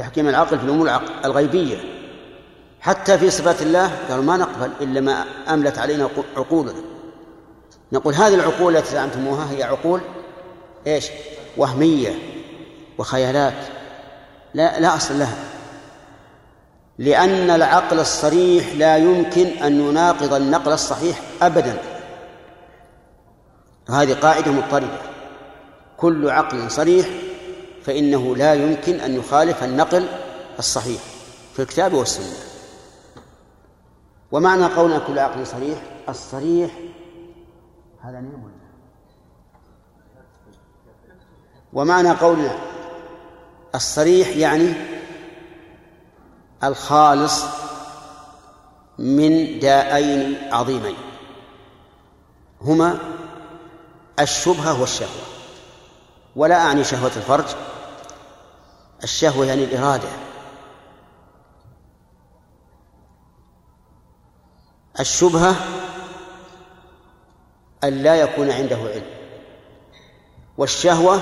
تحكيم العقل في الأمور الغيبية. حتى في صفات الله قالوا ما نقبل إلا ما أملت علينا عقولنا. نقول هذه العقول التي زعمتموها هي عقول إيش؟ وهمية وخيالات. لا لا أصل لها. لأن العقل الصريح لا يمكن أن يناقض النقل الصحيح أبدا. هذه قاعدة مضطردة. كل عقل صريح فإنه لا يمكن أن يخالف النقل الصحيح في الكتاب والسنة. ومعنى قولنا كل عقل صريح؟ الصريح هذا نعم ومعنى قولنا الصريح يعني الخالص من داءين عظيمين هما الشبهة والشهوة. ولا أعني شهوة الفرج. الشهوة يعني الإرادة. الشبهة أن لا يكون عنده علم. والشهوة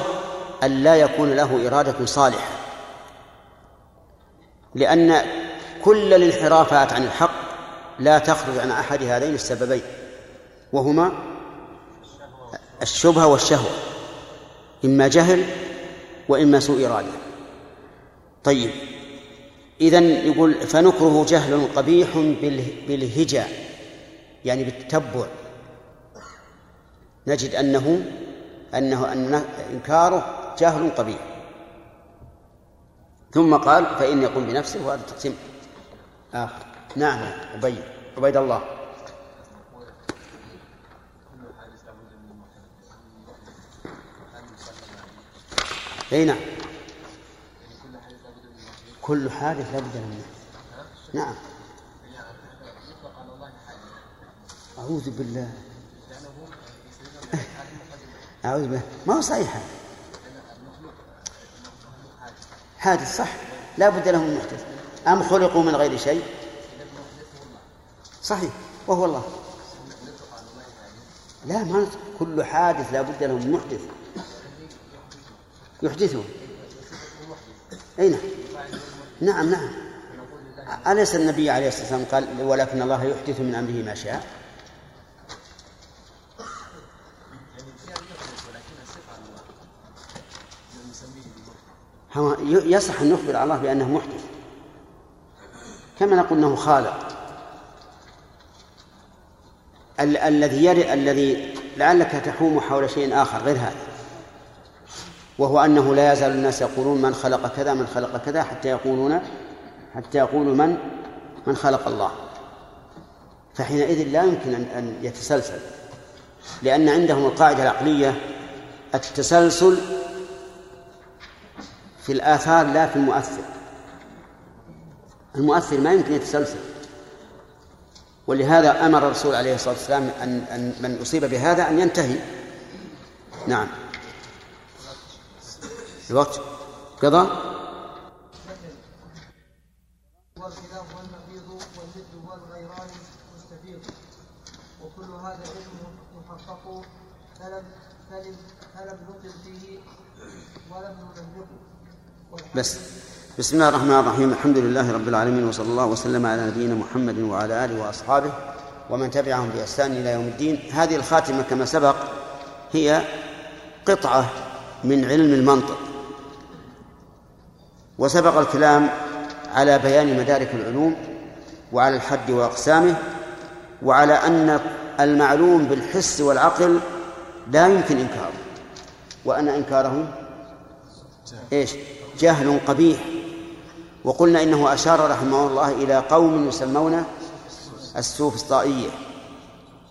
أن لا يكون له إرادة صالحة. لأن كل الانحرافات عن الحق لا تخرج عن أحد هذين السببين. وهما الشبهة والشهوة. إما جهل وإما سوء إرادة. طيب إذن يقول فنكره جهل قبيح بالهجا يعني بالتتبع. نجد أنه أنه أن إنكاره جهل قبيح. ثم قال فإن يقوم بنفسه وهذا تقسيم آخر. نعم عبيد عبيد الله. إي نعم. كل حادث لابد منه نعم. أعوذ بالله. أعوذ بالله. ما هو صحيح حادث صح؟ لا بد له من محدث. أم خلقوا من غير شيء؟ صحيح. وهو الله. لا ما كل حادث لا بد له من محدث. يحدثه. أي نعم نعم. أليس النبي عليه الصلاة والسلام قال ولكن الله يحدث من أمره ما شاء؟ يصح أن نخبر الله بأنه محدث. كما نقول أنه خالق. ال- الذي يري الذي لعلك تحوم حول شيء آخر غير هذا. وهو أنه لا يزال الناس يقولون من خلق كذا من خلق كذا حتى يقولون حتى يقولوا من من خلق الله. فحينئذ لا يمكن أن يتسلسل لأن عندهم القاعدة العقلية التسلسل في الآثار لا في المؤثر. المؤثر ما يمكن يتسلسل. ولهذا أمر الرسول عليه الصلاة والسلام أن من أصيب بهذا أن ينتهي. نعم. الوقت. قضى والخلاف والنقيض والغيران مستفيض وكل هذا علم فلم فلم فلم نقل فيه ولم بس. بسم الله الرحمن الرحيم. الحمد لله رب العالمين وصلى الله وسلم على نبينا محمد وعلى آله وأصحابه ومن تبعهم بإحسان إلى يوم الدين. هذه الخاتمة كما سبق هي قطعة من علم المنطق. وسبق الكلام على بيان مدارك العلوم وعلى الحد وأقسامه وعلى أن المعلوم بالحس والعقل لا يمكن إنكاره. وأن إنكاره إيش؟ جهل قبيح. وقلنا إنه أشار رحمه الله إلى قوم يسمون السوفسطائية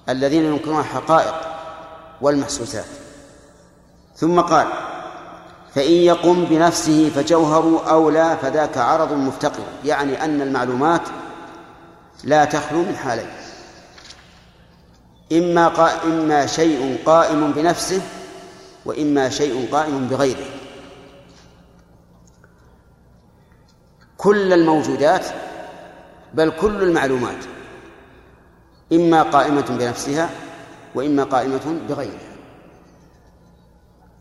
الذين ينكرون الحقائق والمحسوسات. ثم قال فإن يقم بنفسه فجوهر أولى فذاك عرض مفتقر يعني أن المعلومات لا تخلو من حالين إما. إما شيء قائم بنفسه وإما شيء قائم بغيره كل الموجودات بل كل المعلومات إما قائمة بنفسها وإما قائمة بغيرها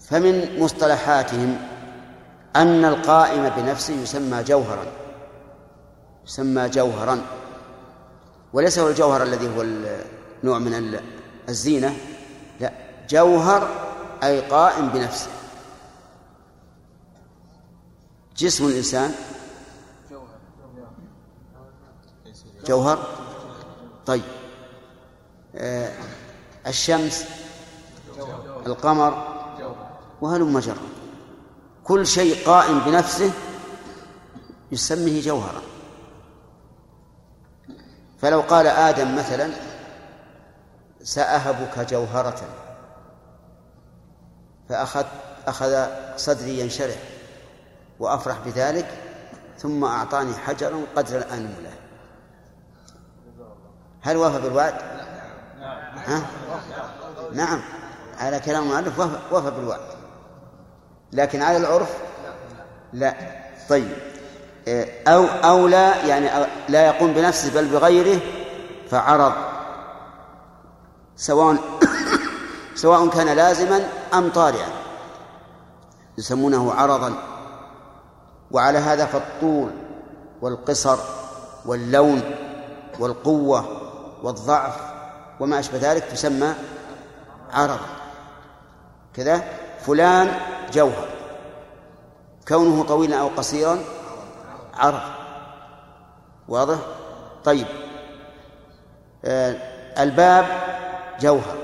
فمن مصطلحاتهم أن القائم بنفسه يسمى جوهرا يسمى جوهرا. وليس هو الجوهر الذي هو نوع من الزينة لا جوهر أي قائم بنفسه. جسم الإنسان جوهر؟ طيب. آه الشمس القمر وهلم جرا. كل شيء قائم بنفسه يسميه جوهرا. فلو قال آدم مثلا سأهبك جوهرة. فأخذ أخذ صدري ينشرح وأفرح بذلك ثم أعطاني حجرا قدر الأنملة. هل وفى بالوعد؟ ها؟ نعم. على كلام المؤلف وفى بالوعد لكن على العرف لا. طيب. أو أو لا يعني لا يقوم بنفسه بل بغيره فعرض. سواء سواء كان لازما أم طارئا. يسمونه عرضا. وعلى هذا فالطول والقصر واللون والقوة والضعف وما أشبه ذلك تسمى عرضا. كذا فلان جوهر. كونه طويلا أو قصيرا عرض واضح؟ طيب. آه الباب جوهر.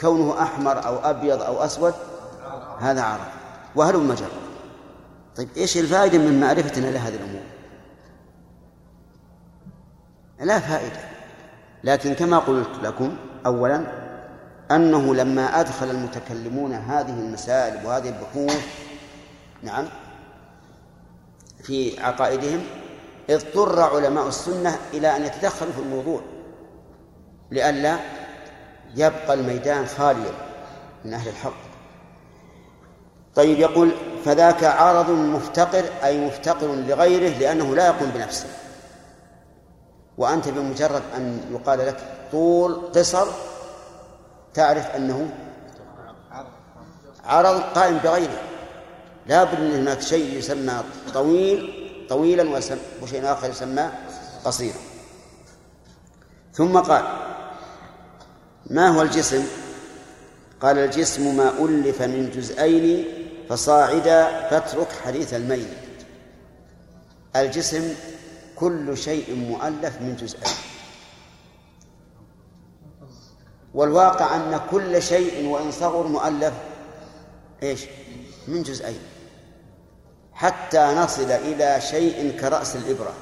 كونه أحمر أو أبيض أو أسود هذا عرض وهل مجر طيب إيش الفائدة من معرفتنا لهذه الأمور؟ لا فائدة. لكن كما قلت لكم أولا أنه لما أدخل المتكلمون هذه المسائل وهذه البحوث نعم في عقائدهم اضطر علماء السنة إلى أن يتدخلوا في الموضوع لئلا يبقى الميدان خاليا من أهل الحق. طيب يقول فذاك عارض مفتقر أي مفتقر لغيره لأنه لا يقوم بنفسه. وأنت بمجرد أن يقال لك طول قصر تعرف أنه عرض قائم بغيره. لا بد من هناك شيء يسمى طويل طويلا وشيء آخر يسمى قصيرا. ثم قال ما هو الجسم؟ قال الجسم ما ألف من جزئين فصاعدا فاترك حديث الميل الجسم كل شيء مؤلف من جزئين. والواقع أن كل شيء وإن صغر مؤلف. إيش؟ من جزئين. حتى نصل إلى شيء كرأس الإبرة.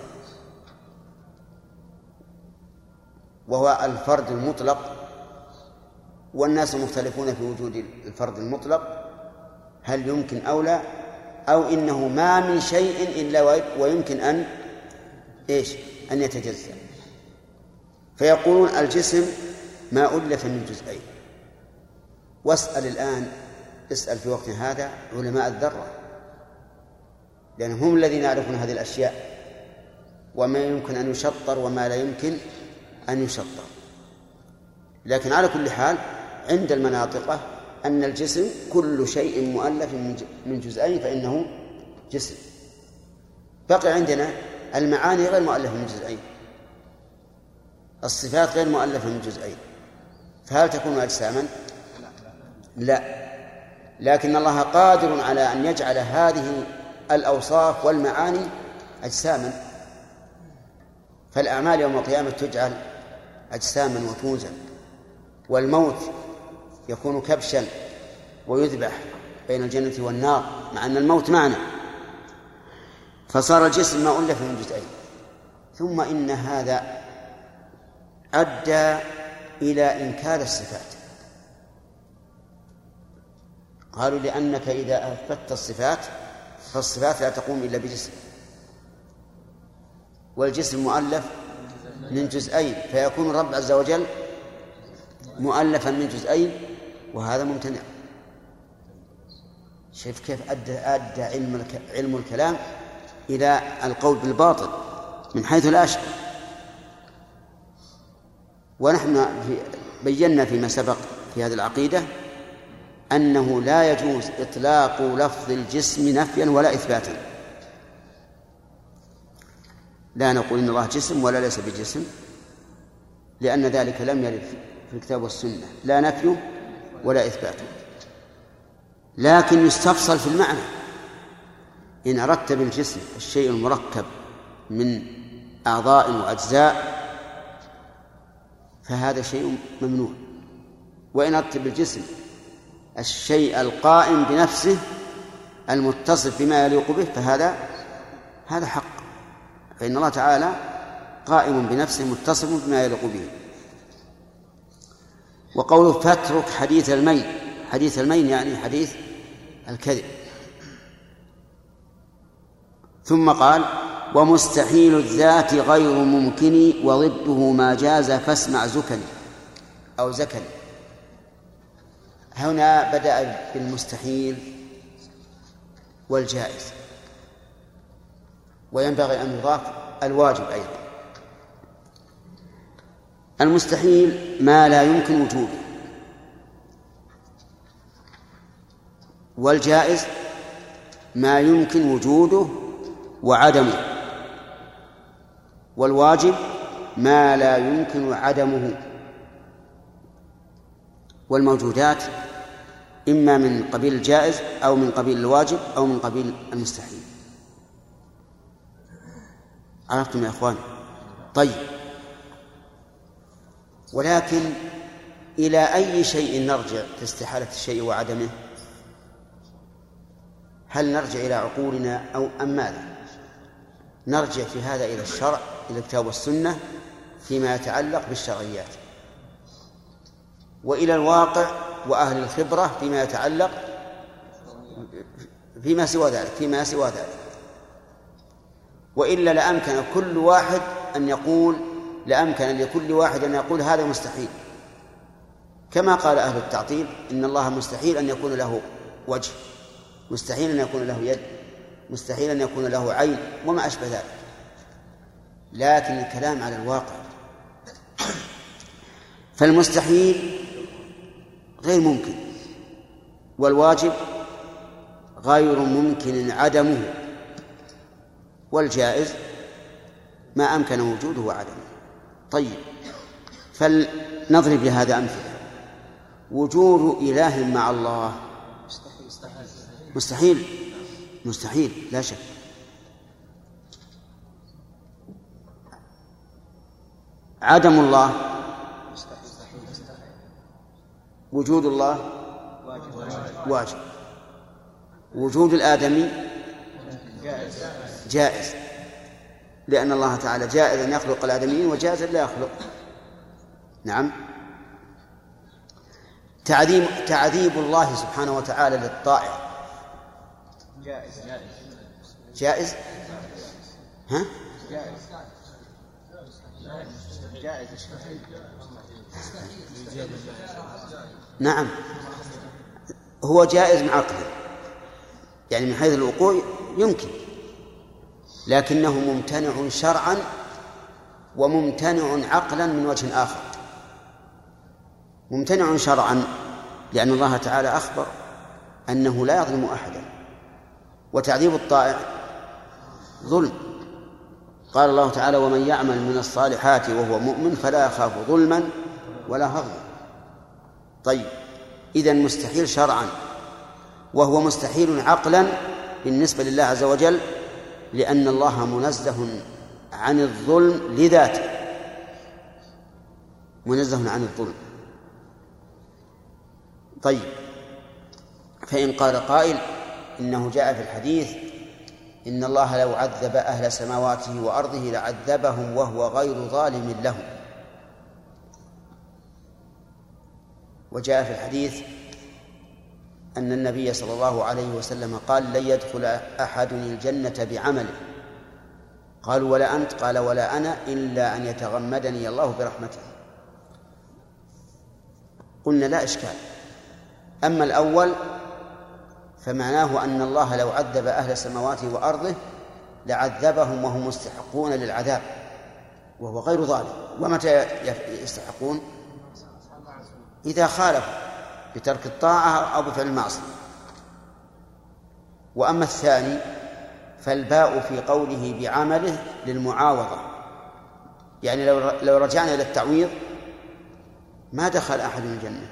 وهو الفرد المطلق. والناس مختلفون في وجود الفرد المطلق. هل يمكن أو لا؟ أو إنه ما من شيء إلا ويمكن أن إيش؟ أن يتجزأ. فيقولون الجسم ما ألف من جزئين. واسأل الآن اسأل في وقت هذا علماء الذرة لأنهم هم الذين يعرفون هذه الأشياء وما يمكن أن يشطر وما لا يمكن أن يشطر. لكن على كل حال عند المناطقة أن الجسم كل شيء مؤلف من جزئين فإنه جسم. بقي عندنا المعاني غير مؤلفة من جزئين. الصفات غير مؤلفة من جزئين. فهل تكون أجساما؟ لا. لكن الله قادر على أن يجعل هذه الأوصاف والمعاني أجساما. فالأعمال يوم القيامة تجعل أجساما وتوزن والموت يكون كبشا ويذبح بين الجنة والنار مع أن الموت معنى. فصار الجسم ما ألف من جزئين. ثم إن هذا أدى إلى إنكار الصفات. قالوا لأنك إذا أثبتت الصفات فالصفات لا تقوم إلا بجسم. والجسم مؤلف من جزئين فيكون الرب عز وجل مؤلفا من جزئين وهذا ممتنع. شوف كيف أدى, أدى علم, علم الكلام إلى القول بالباطل من حيث لا أشعر. ونحن في بينا فيما سبق في هذه العقيدة أنه لا يجوز إطلاق لفظ الجسم نفيا ولا إثباتا. لا نقول إن الله جسم ولا ليس بجسم لأن ذلك لم يرد في الكتاب والسنة. لا نفي ولا إثبات. لكن يستفصل في المعنى. إن أردت بالجسم الشيء المركب من أعضاء وأجزاء فهذا شيء ممنوع. وإن أردت بالجسم الشيء القائم بنفسه المتصف بما يليق به فهذا هذا حق. فإن الله تعالى قائم بنفسه متصف بما يليق به. وقوله فاترك حديث المين حديث المين يعني حديث الكذب. ثم قال ومستحيل الذات غير ممكن وضده ما جاز فاسمع زكني أو زكني. هنا بدأ بالمستحيل والجائز. وينبغي أن يضاف الواجب أيضا. المستحيل ما لا يمكن وجوده. والجائز ما يمكن وجوده وعدمه. والواجب ما لا يمكن عدمه. والموجودات إما من قبيل الجائز أو من قبيل الواجب أو من قبيل المستحيل. عرفتم يا إخوان؟ طيب. ولكن إلى أي شيء نرجع في استحالة الشيء وعدمه؟ هل نرجع إلى عقولنا أو أم ماذا نرجع في هذا إلى الشرع؟ إلى الكتاب والسنة فيما يتعلق بالشرعيات وإلى الواقع وأهل الخبرة فيما يتعلق فيما سوى ذلك فيما سوى ذلك. وإلا لأمكن كل واحد أن يقول لأمكن لكل واحد أن يقول هذا مستحيل. كما قال أهل التعطيل إن الله مستحيل أن يكون له وجه مستحيل أن يكون له يد مستحيل أن يكون له عين وما أشبه ذلك. لكن الكلام على الواقع. فالمستحيل غير ممكن والواجب غير ممكن عدمه والجائز ما أمكن وجوده وعدمه. طيب فلنضرب لهذا أمثلة. وجود إله مع الله مستحيل مستحيل لا شك. عدم الله وجود الله واجب. وجود الآدمي جائز لأن الله تعالى جائز أن يخلق الآدميين وجائز لا يخلق. نعم. تعذيب تعذيب الله سبحانه وتعالى للطائع. جائز. جائز. ها؟ جائز جائز نعم. هو جائز من عقله. يعني من حيث الوقوع يمكن. لكنه ممتنع شرعا وممتنع عقلا من وجه آخر. ممتنع شرعا لأن الله تعالى أخبر أنه لا يظلم أحدا. وتعذيب الطائع ظلم. قال الله تعالى ومن يعمل من الصالحات وهو مؤمن فلا يخاف ظلما ولا هضما. طيب إذا مستحيل شرعا وهو مستحيل عقلا بالنسبة لله عز وجل لأن الله منزه عن الظلم لذاته. منزه عن الظلم. طيب فإن قال قائل إنه جاء في الحديث إن الله لو عذب أهل سماواته وأرضه لعذبهم وهو غير ظالم لهم. وجاء في الحديث أن النبي صلى الله عليه وسلم قال لن يدخل أحد الجنة بعمله. قالوا ولا أنت. قال ولا أنا إلا أن يتغمدني الله برحمته. قلنا لا إشكال. أما الأول فمعناه أن الله لو عذب أهل سماواته وأرضه لعذبهم وهم مستحقون للعذاب وهو غير ظالم. ومتى يستحقون؟ إذا خالفوا بترك الطاعة أو بفعل المعصية. وأما الثاني فالباء في قوله بعمله للمعاوضة. يعني لو لو رجعنا إلى التعويض ما دخل أحد الجنة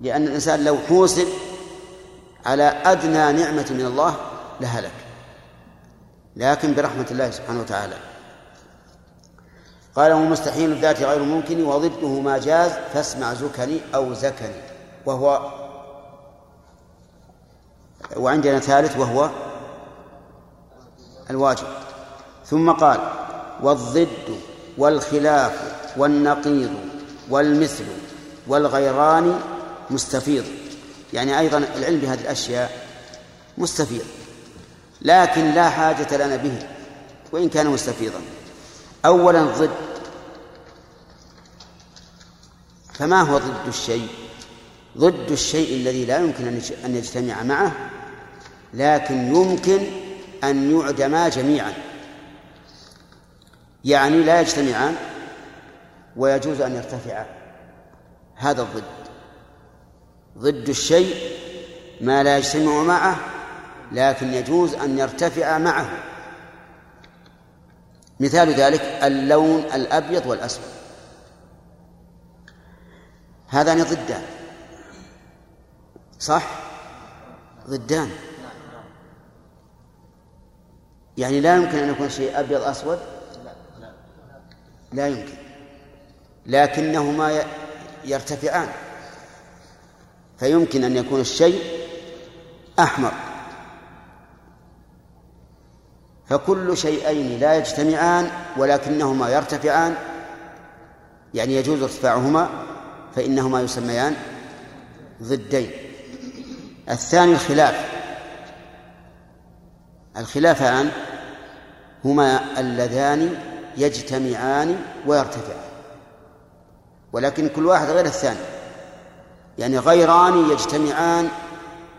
لأن الإنسان لو حوسب على أدنى نعمة من الله لهلك لكن برحمة الله سبحانه وتعالى. قال ومستحيل الذات غير ممكن وضده ما جاز فاسمع زكني أو زكني وهو وعندنا ثالث وهو الواجب. ثم قال والضد والخلاف والنقيض والمثل والغيران مستفيض. يعني أيضا العلم بهذه الأشياء مستفيض لكن لا حاجة لنا به وإن كان مستفيضا. أولا ضد فما هو ضد الشيء؟ ضد الشيء الذي لا يمكن أن يجتمع معه لكن يمكن أن يعدما جميعا. يعني لا يجتمعان ويجوز أن يرتفعا. هذا الضد. ضد الشيء ما لا يجتمع معه لكن يجوز أن يرتفع معه. مثال ذلك اللون الأبيض والأسود. هذان ضدان. صح؟ ضدان. يعني لا يمكن أن يكون شيء أبيض أسود؟ لا يمكن. لكنهما يرتفعان. فيمكن أن يكون الشيء أحمر. فكل شيئين لا يجتمعان ولكنهما يرتفعان يعني يجوز ارتفاعهما فإنهما يسميان ضدين. الثاني الخلاف. الخلافان هما اللذان يجتمعان ويرتفعان ولكن كل واحد غير الثاني. يعني غيران يجتمعان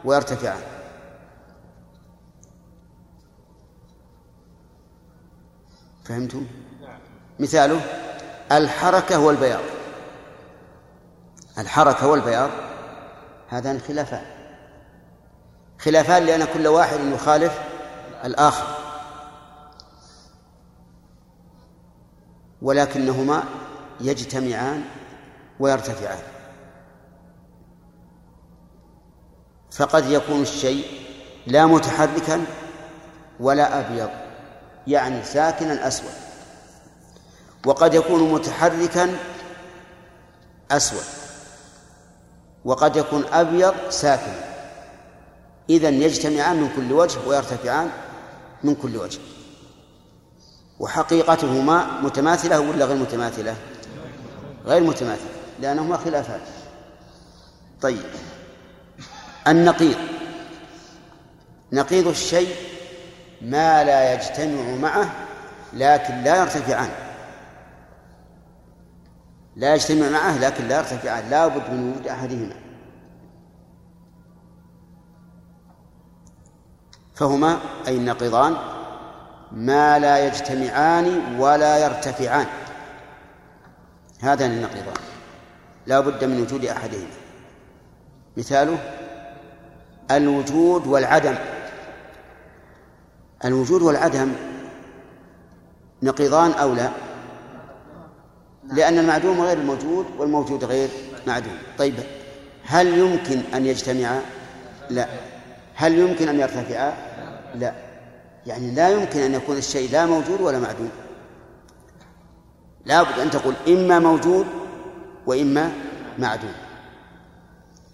ويرتفعان. فهمتم؟ مثاله الحركة والبياض. الحركة والبياض هذان خلافان. خلافان لأن كل واحد يخالف الآخر. ولكنهما يجتمعان ويرتفعان. فقد يكون الشيء لا متحركا ولا أبيض يعني ساكنا أسود. وقد يكون متحركا أسود وقد يكون أبيض ساكنا. إذن يجتمعان من كل وجه ويرتفعان من كل وجه. وحقيقتهما متماثلة ولا غير متماثلة؟ غير متماثلة لأنهما خلافات. طيب. النقيض. نقيض الشيء ما لا يجتمع معه لكن لا يرتفعان. لا يجتمع معه لكن لا يرتفعان. لا بد من وجود أحدهما. فهما أي النقيضان ما لا يجتمعان ولا يرتفعان. هذان النقيضان. لا بد من وجود أحدهما. مثاله الوجود والعدم. الوجود والعدم نقيضان أو لا؟ لأن المعدوم غير الموجود والموجود غير معدوم. طيب هل يمكن أن يجتمعا؟ لا. هل يمكن أن يرتفعا؟ لا. يعني لا يمكن أن يكون الشيء لا موجود ولا معدوم. لا بد أن تقول إما موجود وإما معدوم.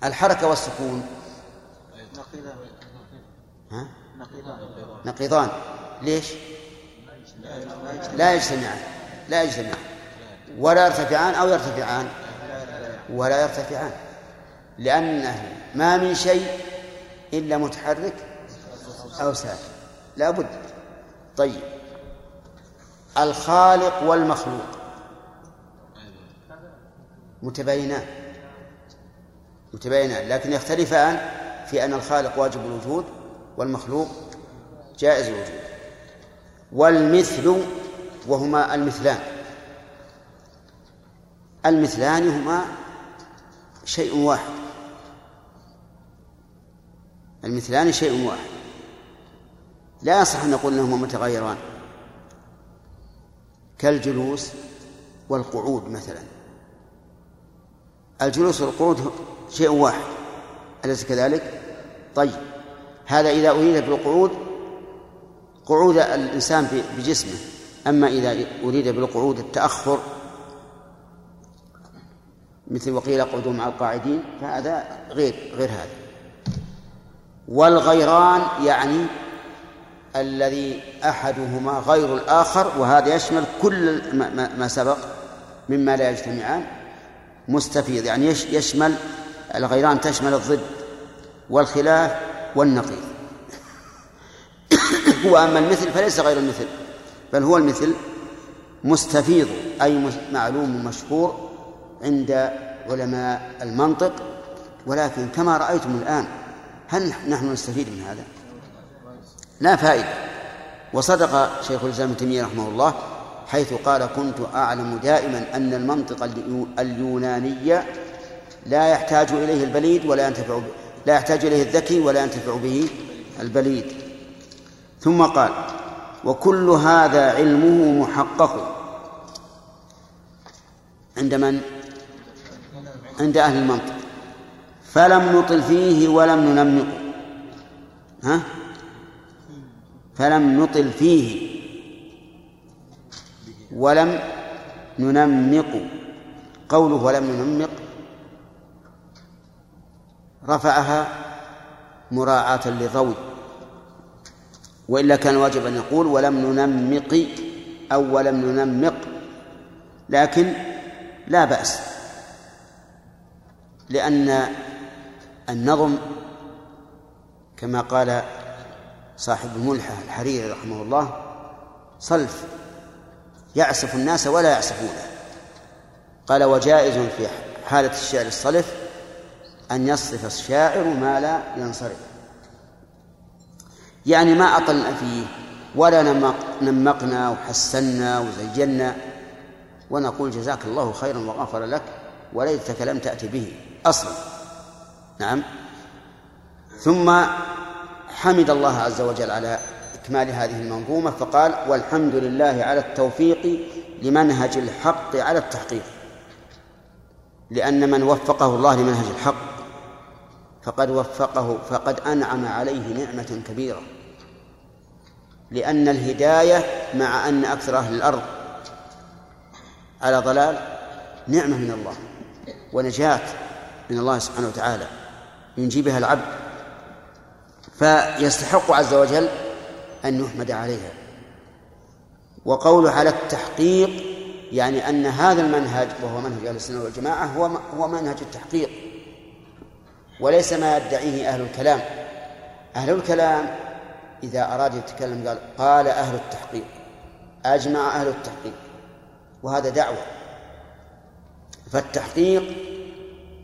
الحركة والسكون ها؟ نقيضان. ليش؟ لا يجتمعان. لا يجتمعان. ولا يرتفعان أو يرتفعان. ولا يرتفعان. لأنه ما من شيء إلا متحرك أو ساكن. لا بد. طيب. الخالق والمخلوق. متباينان. متباينان. لكن يختلفان في أن الخالق واجب الوجود والمخلوق جائز الوجود. والمثل وهما المثلان. المثلان هما شيء واحد. المثلان شيء واحد. لا يصح أن نقول أنهما متغيران. كالجلوس والقعود مثلا. الجلوس والقعود شيء واحد. أليس كذلك؟ طيب. هذا إذا أريد بالقعود قعود الإنسان بجسمه. أما إذا أريد بالقعود التأخر مثل وقيل اقعدوا مع القاعدين فهذا غير غير هذا. والغيران يعني الذي أحدهما غير الآخر وهذا يشمل كل ما سبق مما لا يجتمعان مستفيض. يعني يشمل الغيران تشمل الضد والخلاف والنقيض واما المثل فليس غير المثل بل هو المثل مستفيض أي معلوم مشهور عند علماء المنطق ولكن كما رأيتم الآن هل نحن نستفيد من هذا؟ لا فائدة وصدق شيخ الإسلام ابن تيمية رحمه الله حيث قال كنت أعلم دائما أن المنطق اليوناني لا يحتاج إليه البليد ولا ينتفع به لا يحتاج إليه الذكي ولا ينتفع به البليد. ثم قال وكل هذا علمه محقق. عند من؟ عند أهل المنطق. فلم نطل فيه ولم ننمقه ها؟ فلم نطل فيه ولم ننمق. قوله ولم ننمق رفعها مراعاة للروي وإلا كان واجب أن يقول ولم ننمق أو ولم ننمق لكن لا بأس لأن النظم كما قال صاحب الملحة الحريري رحمه الله صلف يعسف الناس ولا يعسفونه قال وجائز في حالة الشعر الصلف أن يصرف الشاعر ما لا ينصرف. يعني ما أطلنا فيه ولا نمقنا وحسنا وزينا ونقول جزاك الله خيرا وغفر لك وليتك لم تأتي به أصلا. نعم. ثم حمد الله عز وجل على إكمال هذه المنظومة فقال والحمد لله على التوفيق لمنهج الحق على التحقيق. لأن من وفقه الله لمنهج الحق فقد وفقه فقد أنعم عليه نعمة كبيرة. لأن الهداية مع أن أكثر أهل الأرض على ضلال نعمة من الله ونجاة من الله سبحانه وتعالى ينجي بها العبد. فيستحق عز وجل أن يحمد عليها. وقوله على التحقيق يعني أن هذا المنهج وهو منهج أهل السنة والجماعة هو هو منهج التحقيق. وليس ما يدعيه أهل الكلام. أهل الكلام إذا أراد يتكلم قال قال أهل التحقيق أجمع أهل التحقيق وهذا دعوة. فالتحقيق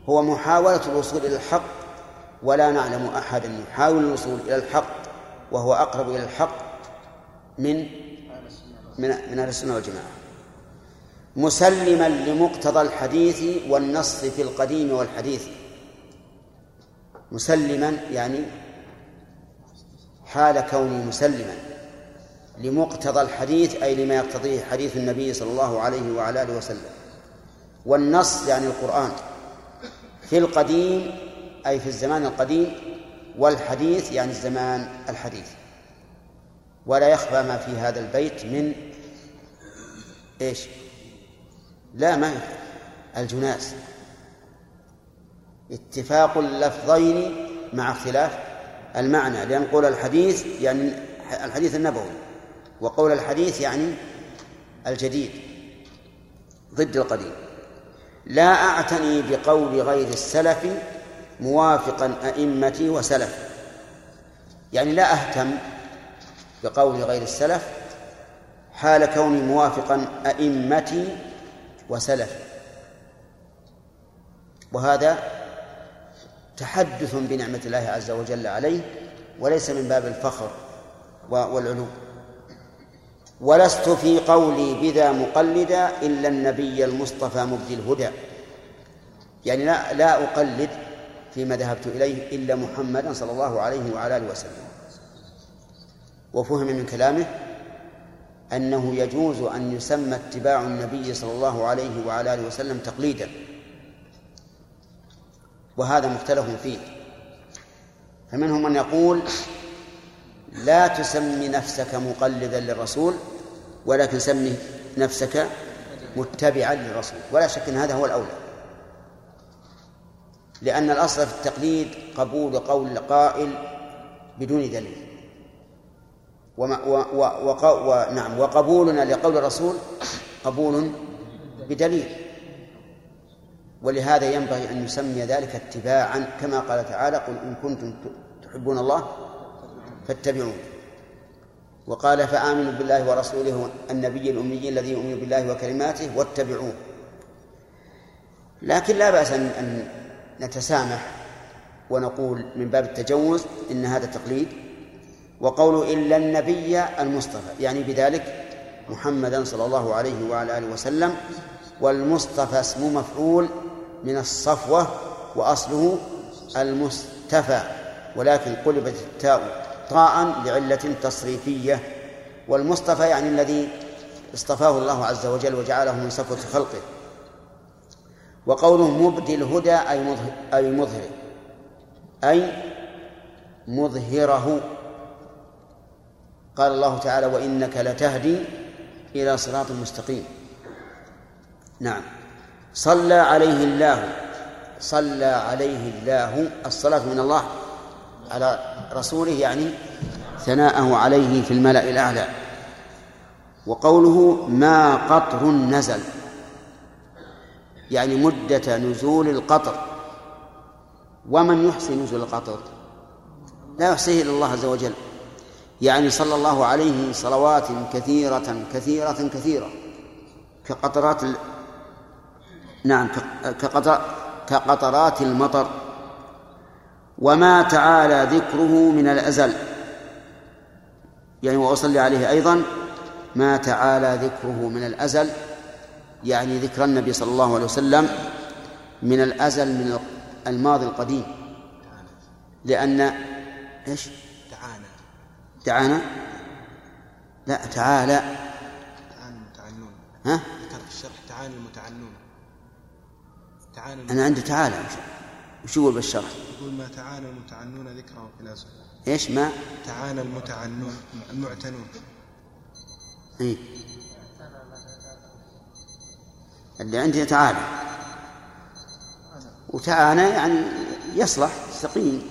هو محاولة الوصول إلى الحق ولا نعلم أحدا يحاول الوصول إلى الحق وهو أقرب إلى الحق من من من أهل السنة والجماعة. مسلما لمقتضى الحديث والنص في القديم والحديث. مسلما يعني حال كوني مسلما لمقتضى الحديث أي لما يقتضيه حديث النبي صلى الله عليه وعلى آله وسلم. والنص يعني القرآن في القديم أي في الزمان القديم والحديث يعني الزمان الحديث. ولا يخفى ما في هذا البيت من إيش؟ لا ما الجناس. اتفاق اللفظين مع اختلاف المعنى لأن قول الحديث يعني الحديث النبوي وقول الحديث يعني الجديد ضد القديم. لا أعتني بقول غير السلف موافقا أئمتي وسلف. يعني لا أهتم بقول غير السلف حال كوني موافقا أئمتي وسلف. وهذا تحدث بنعمة الله عز وجل عليه وليس من باب الفخر والعلو. ولست في قولي بذا مقلدا إلا النبي المصطفى مبدي الهدى. يعني لا لا أقلد فيما ذهبت إليه إلا محمدا صلى الله عليه وعلى آله وسلم. وفهم من كلامه أنه يجوز أن يسمى اتباع النبي صلى الله عليه وعلى آله وسلم تقليدا. وهذا مختلف فيه. فمنهم من يقول لا تسمي نفسك مقلدا للرسول ولكن سمي نفسك متبعا للرسول. ولا شك إن هذا هو الأولى. لأن الأصل في التقليد قبول قول القائل بدون دليل. وما و و و نعم وقبولنا لقول الرسول قبول بدليل. ولهذا ينبغي أن يسمي ذلك اتباعا كما قال تعالى قل إن كنتم تحبون الله فاتبعون وقال فآمنوا بالله ورسوله النبي الأمي الذي يؤمن بالله وكلماته واتبعوه. لكن لا بأس أن نتسامح ونقول من باب التجوز إن هذا تقليد. وقول إلا النبي المصطفى يعني بذلك محمدا صلى الله عليه وعلى آله وسلم والمصطفى اسم مفعول من الصفوة وأصله المستفى ولكن قلبت التاء طاء لعلة تصريفية. والمصطفى يعني الذي اصطفاه الله عز وجل وجعله من صفوة خلقه. وقوله مبدي الهدى أي مظهر أي مظهر أي مظهره. قال الله تعالى وإنك لتهدي إلى صراط مستقيم. نعم. صلى عليه الله صلى عليه الله. الصلاة من الله على رسوله يعني ثناءه عليه في الملأ الأعلى. وقوله ما قطر نزل يعني مدة نزول القطر. ومن يحصي نزول القطر؟ لا يحصيه إلا الله عز وجل. يعني صلى الله عليه صلوات كثيرة كثيرة كثيرة. كقطرات. نعم كقطر... كقطرات المطر. وما تعالى ذكره من الأزل. يعني وأصلي عليه أيضا ما تعالى ذكره من الأزل يعني ذكر النبي صلى الله عليه وسلم من الأزل من الماضي القديم. لأن إيش؟ تعانى تعانى لا تعالى. ها؟ ذكر في الشرح تعانى المتعنون تعانى أنا عندي تعالى. وش يقول بالشرح؟ يقول ما تعانى المتعنون ذكره في الأزل إيش ما؟ تعانى المتعنون المعتنون. إيه؟ اللي عندي تعالى. وتعانى يعني يصلح سقيم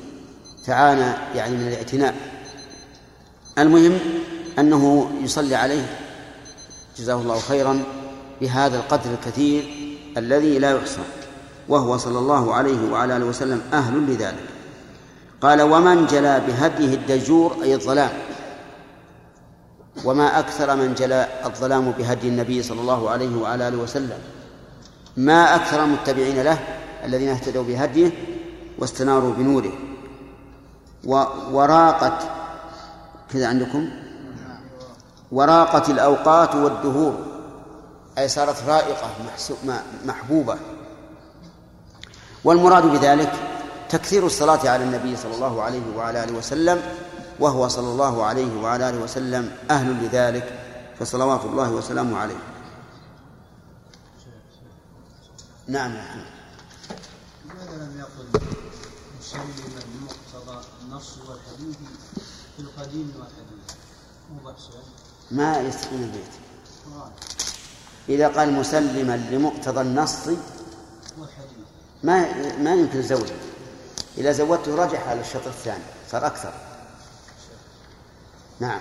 تعانى يعني من الاعتناء. المهم أنه يصلي عليه. جزاه الله خيرا بهذا القدر الكثير الذي لا يحصى. وهو صلى الله عليه وعلى آله وسلم أهل لذلك. قال ومن جلى بهديه الدجور أي الظلام. وما أكثر من جلى الظلام بهدي النبي صلى الله عليه وعلى آله وسلم. ما أكثر المتبعين له الذين اهتدوا بهديه واستناروا بنوره. وراقت كذا عندكم؟ وراقت الأوقات والدهور. أي صارت رائقة محبوبة. والمراد بذلك تكثير الصلاة على النبي صلى الله عليه وعلى آله وسلم وهو صلى الله عليه وعلى آله وسلم أهل لذلك فصلوات الله وسلامه عليه. نعم. يا لماذا لم يقل مسلما بمقتضى النص والحديث في القديم والحديث؟ مو بحث ما يستقيم البيت. إذا قال مسلما لمقتضى النص والحديث. ما ما يمكن زوجه إذا زودته رجح على الشطر الثاني صار أكثر. نعم.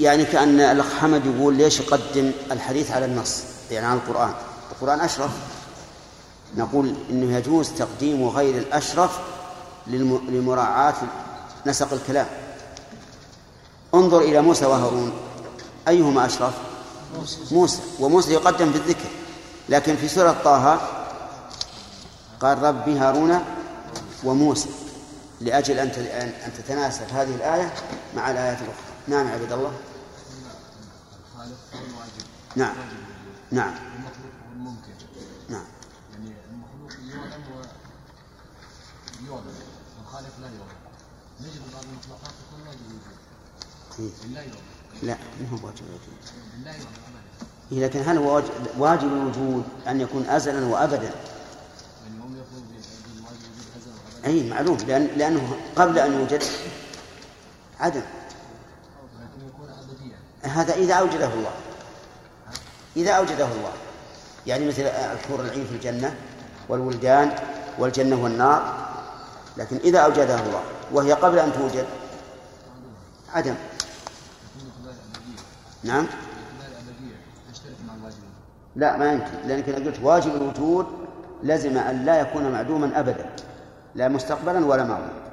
يعني كأن الأخ حمد يقول ليش يقدم الحديث على النص؟ يعني على القرآن. القرآن أشرف. نقول إنه يجوز تقديم غير الأشرف لمراعاة نسق الكلام. انظر إلى موسى وهارون. أيهما أشرف؟ موسى. وموسى يقدم في الذكر لكن في سورة طه قال رب هارون وموسى. لأجل أن أن تتناسب هذه الآية مع الآيات الأخرى. نعم يا عبد الله. نعم. نعم. نعم. يعني المخلوق يعلم ويعلم والخالق لا يعلم نجد بعض المخلوقات تكون واجب لا ما هو الوجود إيه، لكن هل هو واجب- الوجود أن يكون أزلا وأبدا؟ أي معلوم لأن لأنه قبل أن يوجد عدم. هذا إذا أوجده الله. إذا أوجده الله. يعني مثل الحور العين في الجنة والولدان والجنة والنار. لكن إذا أوجدها الله وهي قبل أن توجد عدم. نعم كذلك ابديا تشترك مع الواجب الوجود لا ما يمكن لأنك إذا قلت واجب الوجود لزم أن لا يكون معدوما أبدا لا مستقبلا ولا ماضيا.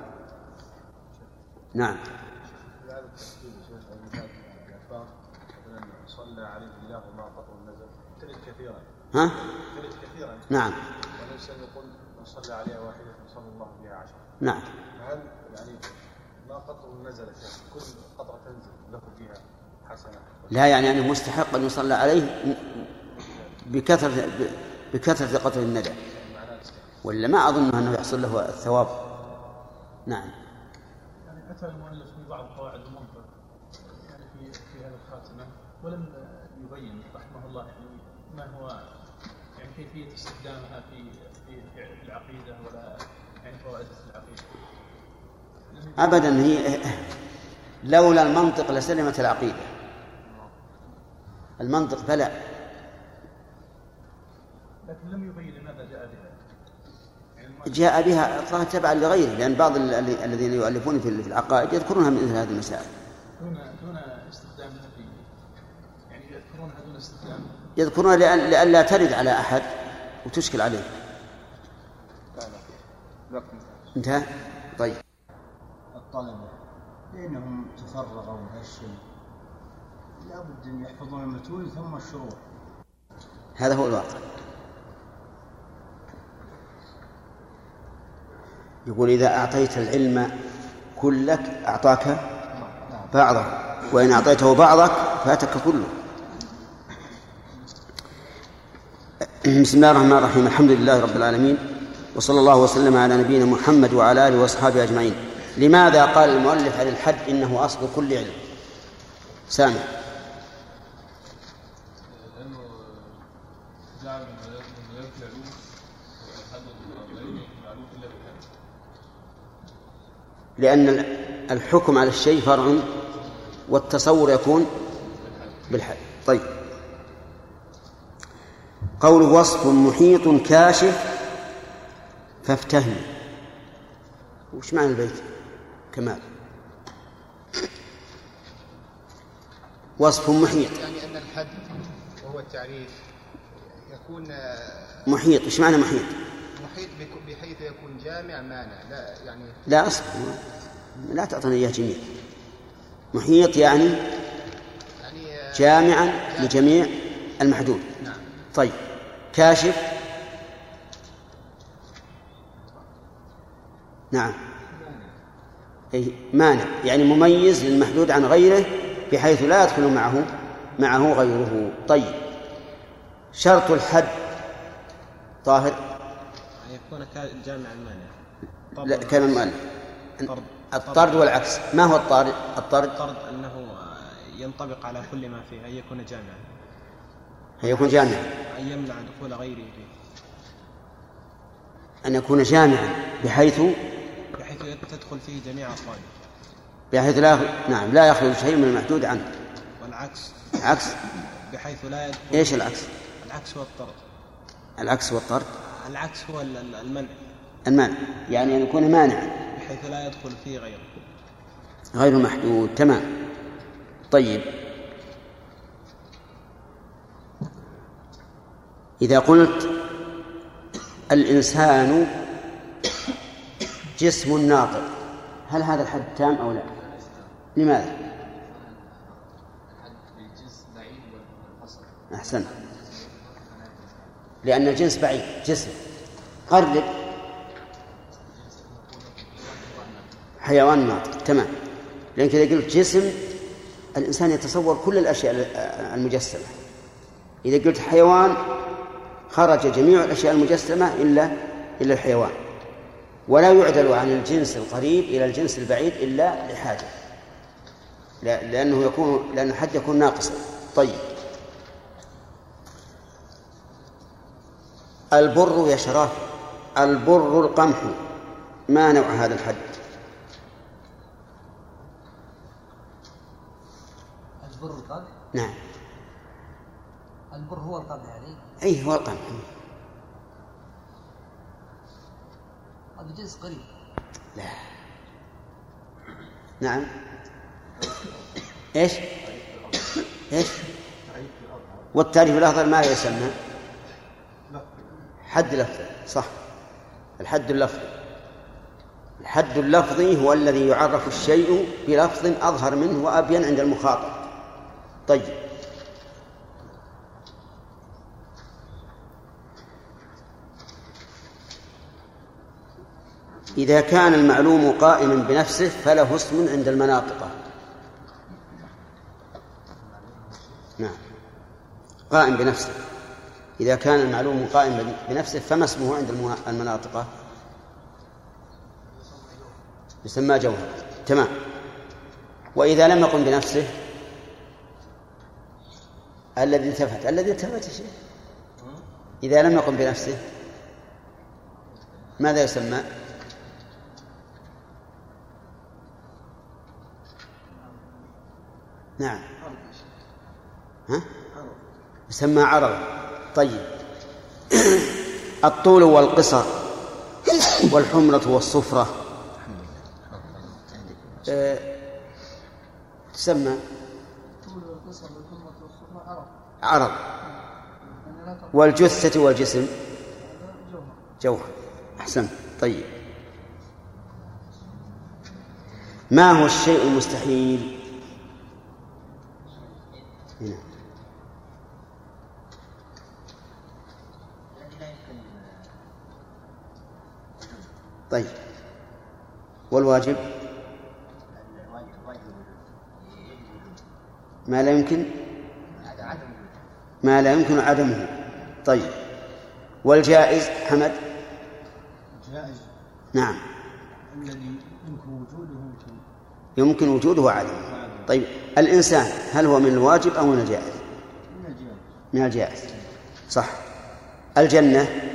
نعم. ها؟ كثيرا نعم. ونفسه يقول من صلى عليها واحدة صلى الله بها عشرة نعم. فهل يعني ما يا شيخ كل قطعة تنزل له فيها حسنة لا يعني أنه مستحق أن يصلى عليه بكثرة بكثرة قطر الندى. ولا ما أظن أنه يحصل له الثواب. نعم. يعني أتى المؤلف في بعض قواعد المنطق يعني في في هذه الخاتمة ولم يبين رحمه الله يعني ما هو يعني كيفية استخدامها في في في العقيدة ولا يعني فوائد العقيدة. أبدا هي لولا المنطق لسلمت العقيدة. المنطق فلا. لكن لم يبين لماذا جاء بها. جاء بها إطلاقا تبعا لغيره لأن بعض ال- ال- الذين يؤلفون في في العقائد يذكرونها من مثل هذه المسائل. دون دون استخدامها في يعني يذكرونها دون استخدامها. يذكرونها لأن لئلا ترد على أحد وتشكل عليه. انتهى؟ طيب. الطلبة لأنهم تفرغوا هالشيء لابد أن يحفظون المتون ثم الشروط هذا هو الواقع. يقول إذا أعطيت العلم كلك أعطاك بعضه وإن أعطيته بعضك فاتك كله. بسم الله الرحمن الرحيم الحمد لله رب العالمين وصلى الله وسلم على نبينا محمد وعلى آله وأصحابه أجمعين. لماذا قال المؤلف عن الحد إنه أصل كل علم؟ سامع لأنه جعل من مدارك العلوم الحد العلم معلوم إلا بالحد لأن الحكم على الشيء فرع والتصور يكون بالحد طيب. قوله وصف محيط كاشف فافتهم وش معنى البيت؟ كمال. وصف محيط. يعني أن الحد وهو التعريف يكون محيط. إيش معنى محيط؟ بك- بحيث يكون جامع مانع لا يعني لا أصل لا تعطيني إياه جميع. محيط يعني يعني جامعا لجميع المحدود. نعم. طيب. كاشف. نعم. أي مانع. يعني مميز للمحدود عن غيره بحيث لا يدخل معه معه غيره. طيب. شرط الحد. طاهر. يكون كا- جامعا مانع لا المؤلف طرد. الطرد والعكس. ما هو الطارد الطرد الطرد أنه ينطبق على كل ما فيه أن يكون جامعا. يكون جامعا. أن يمنع دخول غيره. فيه أن يكون جامعا. بحيث؟ بحيث تدخل فيه جميع أفراده بحيث لا نعم لا يخرج شيء من المحدود عنه. والعكس. عكس. بحيث لا يدخل إيش العكس؟ العكس هو الطرد. العكس والطرد العكس هو ال- ال- المنع. المانع يعني أن يكون مانعا. بحيث لا يدخل فيه غيره. غير محدود تمام. طيب. إذا قلت الإنسان جسم ناطق هل هذا الحد تام أو لا؟ لماذا؟ أحسنت. لأن الجنس بعيد. جسم. قرب. حيوان ناطق تمام. لأنك إذا قلت جسم الإنسان يتصور كل الأشياء المجسمة. إذا قلت حيوان خرج جميع الأشياء المجسمة إلا إلا الحيوان. ولا يعدل عن الجنس القريب إلى الجنس البعيد إلا لحاجة. لأنه يكون لأن الحد يكون ناقصا. طيب. البر يا شراف البر القمح. ما نوع هذا الحد؟ البر القمح؟ نعم. البر هو القمح يعني أي هو القمح. هذا جنس قريب. لا. نعم. إيش؟ إيش؟ والتعريف الأفضل ما يسمى. حد لفظي صح. الحد اللفظي. الحد اللفظي هو الذي يعرف الشيء بلفظ أظهر منه وأبين عند المخاطب. طيب. إذا كان المعلوم قائما بنفسه فله اسم عند المناطق. نعم. قائم بنفسه. إذا كان المعلوم قائم بنفسه فما اسمه عند المنا- المناطق يسمى جوهر. تمام. وإذا لم يقم بنفسه؟ الذي التفت. الذي التفت شيخ. إذا لم يقم بنفسه؟ ماذا يسمى؟ نعم. ها؟ يسمى عرض. طيب. الطول والقصر والحمرة والصفرة. آه، تسمى عرض والجثة والجسم جوهر. أحسنت. طيب. ما هو الشيء المستحيل؟ طيب. والواجب؟ ما لا يمكن؟ ما لا يمكن عدمه. طيب. والجائز حمد؟ جائز. نعم. الذي يمكن وجوده يمكن. يمكن وجوده وعدمه طيب. الإنسان هل هو من الواجب أو من الجائز؟ من الجائز. من الجائز. صح. الجنة؟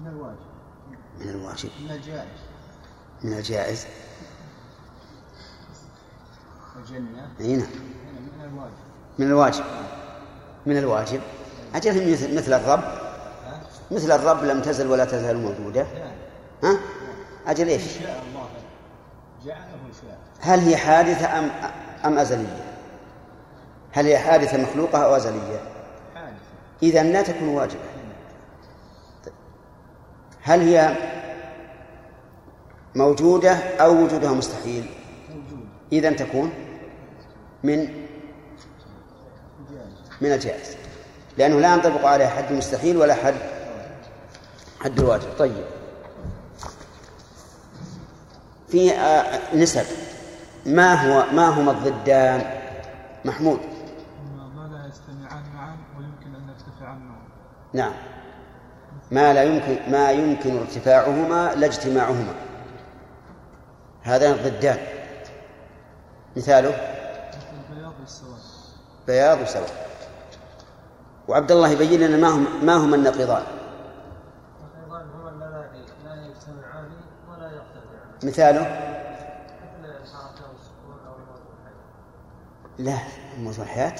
من الواجب. من الواجب. من الجائز. من الجائز. الجنة أي نعم. هنا من الواجب. من الواجب. من الواجب. أجل مثل مثل الرب. مثل الرب لم تزل ولا تزال موجودة. ها؟ أجل إيش؟ شاء الله. جعله شاء. هل هي حادثة أم أم أزلية؟ هل هي حادثة مخلوقة أو أزلية؟ حادث إذا لا تكون واجبة. هل هي موجودة أو وجودها مستحيل؟ إذا تكون من من الجائز لأنه لا ينطبق عليه حد المستحيل ولا حد حد الواجب طيب. في آه، نسب. ما هو ما هما الضدان؟ محمود. ما لا يجتمعان معا ويمكن أن يرتفعان معا؟ نعم. ما لا يمكن ما يمكن ارتفاعهما لا اجتماعهما. هذان الضدان مثاله؟ البياض والسواد بياض وسواد وعبد الله يبين لنا ما هم ما هما النقيضان. النقيضان هما اللذان لا يجتمعان ولا يرتفعان مثاله لا موت الحياة.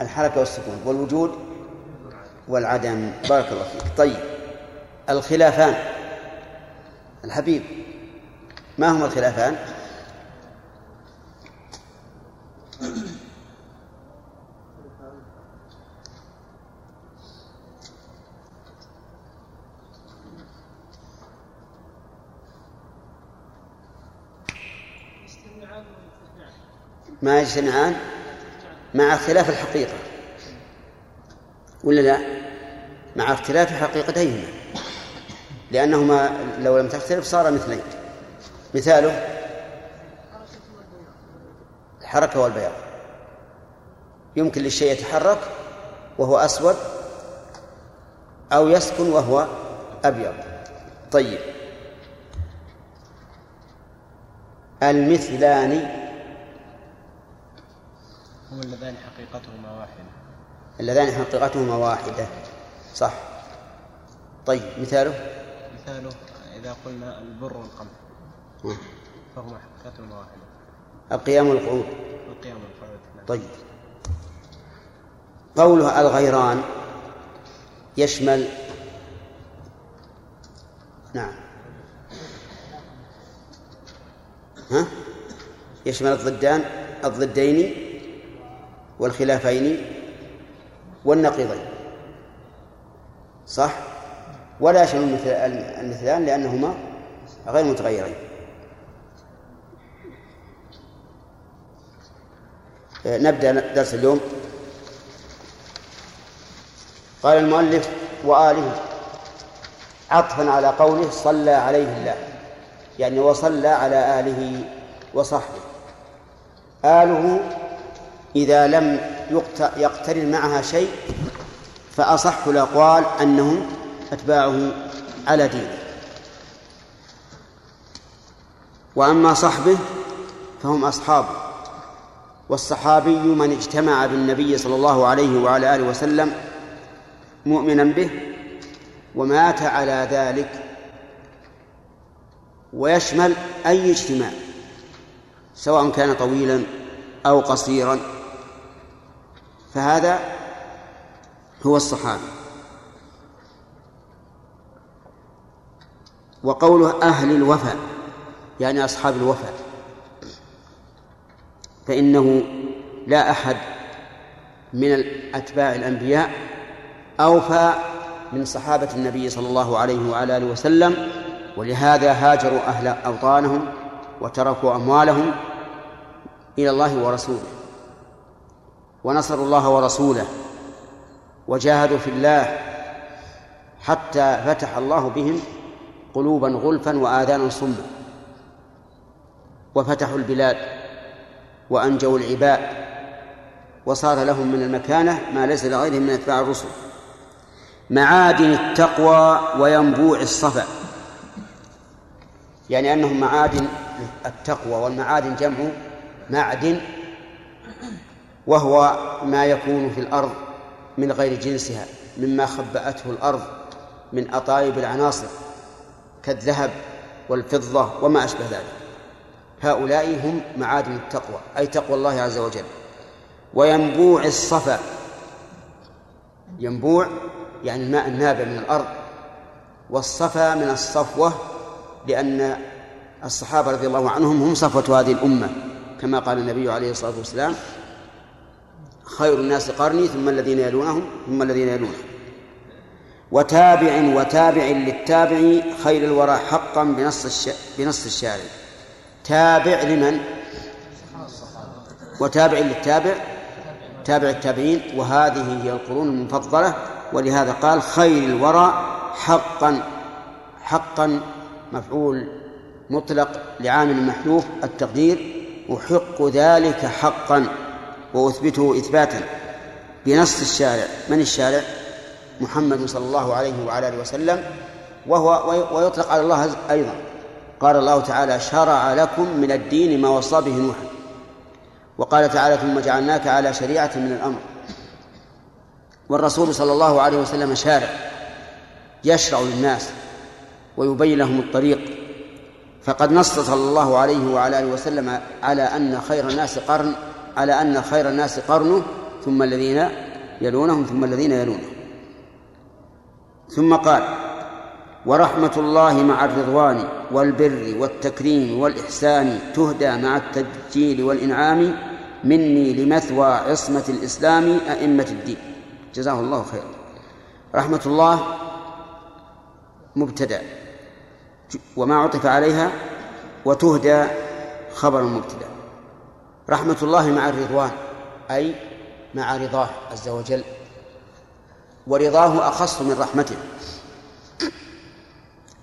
الحركة والسكون. والوجود؟ والعدم. بارك الله فيك. طيب الخلافان. الحبيب ما هما الخلافان؟ ما يجتمعان؟ مع اختلاف الحقيقة. ولا لا؟ مع اختلاف حقيقتيهما لأنهما لو لم تختلف صار مثلين. مثاله الحركة والبياض. يمكن للشيء يتحرك وهو أسود أو يسكن وهو أبيض. طيب. المثلان. هم اللذان حقيقتهما واحدة اللذان حقيقتهما واحدة. صح. طيب مثاله؟ مثاله إذا قلنا البر والقمح. فهما حقيقتهما واحدة. القيام والقعود. القيام والقعود نعم. طيب. قوله الغيران يشمل نعم. ها؟ يشمل الضدان الضدين والخلافين والنقيضين. صح؟ ولا يشمل المثل- المثلان لأنهما غير متغيرين. آه، نبدأ درس اليوم. قال المؤلف وآله عطفا على قوله صلى عليه الله. يعني وصلى على آله وصحبه. آله إذا لم يقترن معها شيء فأصح الأقوال أنهم أتباعه على دينه وأما صحبه فهم أصحابه والصحابي من اجتمع بالنبي صلى الله عليه وعلى آله وسلم مؤمنا به ومات على ذلك ويشمل أي اجتماع سواء كان طويلا أو قصيرا. فهذا هو الصحابي. وقوله أهل الوفاء يعني أصحاب الوفاء. فإنه لا أحد من أتباع الأنبياء أوفى من صحابة النبي صلى الله عليه وعلى آله وسلم ولهذا هاجروا أهل أوطانهم وتركوا أموالهم إلى الله ورسوله. ونصروا الله ورسوله وجاهدوا في الله حتى فتح الله بهم قلوبا غلفا وآذانا صما. وفتحوا البلاد وأنجوا العباد وصار لهم من المكانة ما ليس لغيرهم من أتباع الرسل. معادن التقوى وينبوع الصفا. يعني أنهم معادن التقوى والمعادن جمع معدن وهو ما يكون في الأرض من غير جنسها مما خبأته الأرض من أطايب العناصر كالذهب والفضة وما أشبه ذلك. هؤلاء هم معادن التقوى أي تقوى الله عز وجل. وينبوع الصفا ينبوع يعني الماء النابع من الأرض. والصفا من الصفوة لأن الصحابة رضي الله عنهم هم صفوة هذه الأمة كما قال النبي عليه الصلاة والسلام خير الناس قرني ثم الذين يلونهم ثم الذين يلونهم. وتابع وتابع للتابع خير الورى حقا بنص الش... بنص الشارع. تابع لمن؟ وتابع للتابع تابع التابعين. وهذه هي القرون المفضلة. ولهذا قال خير الورى حقا حقا مفعول مطلق لعامل محذوف التقدير. أحق ذلك حقا. وأثبته إثباتا بنص الشارع. من الشارع؟ محمد صلى الله عليه وعلى آله وسلم. وهو ويطلق على الله أيضا. قال الله تعالى شرع لكم من الدين ما وصى به نوحا وقال تعالى ثم جعلناك على شريعة من الأمر. والرسول صلى الله عليه وسلم شارع يشرع للناس ويبين لهم الطريق. فقد نص صلى الله عليه وعلى آله وسلم على أن خير الناس قرن على أن خير الناس قرنه ثم الذين يلونهم ثم الذين يلونهم ثم قال ورحمة الله مع الرضوان والبر والتكريم والإحسان تهدى مع التبجيل والإنعام مني لمثوى عصمة الإسلام أئمة الدين. جزاه الله خيرا. رحمة الله مبتدأ وما عطف عليها وتهدى خبر مبتدأ. رحمة الله مع الرضوان أي مع رضاه عز وجل. ورضاه أخص من رحمته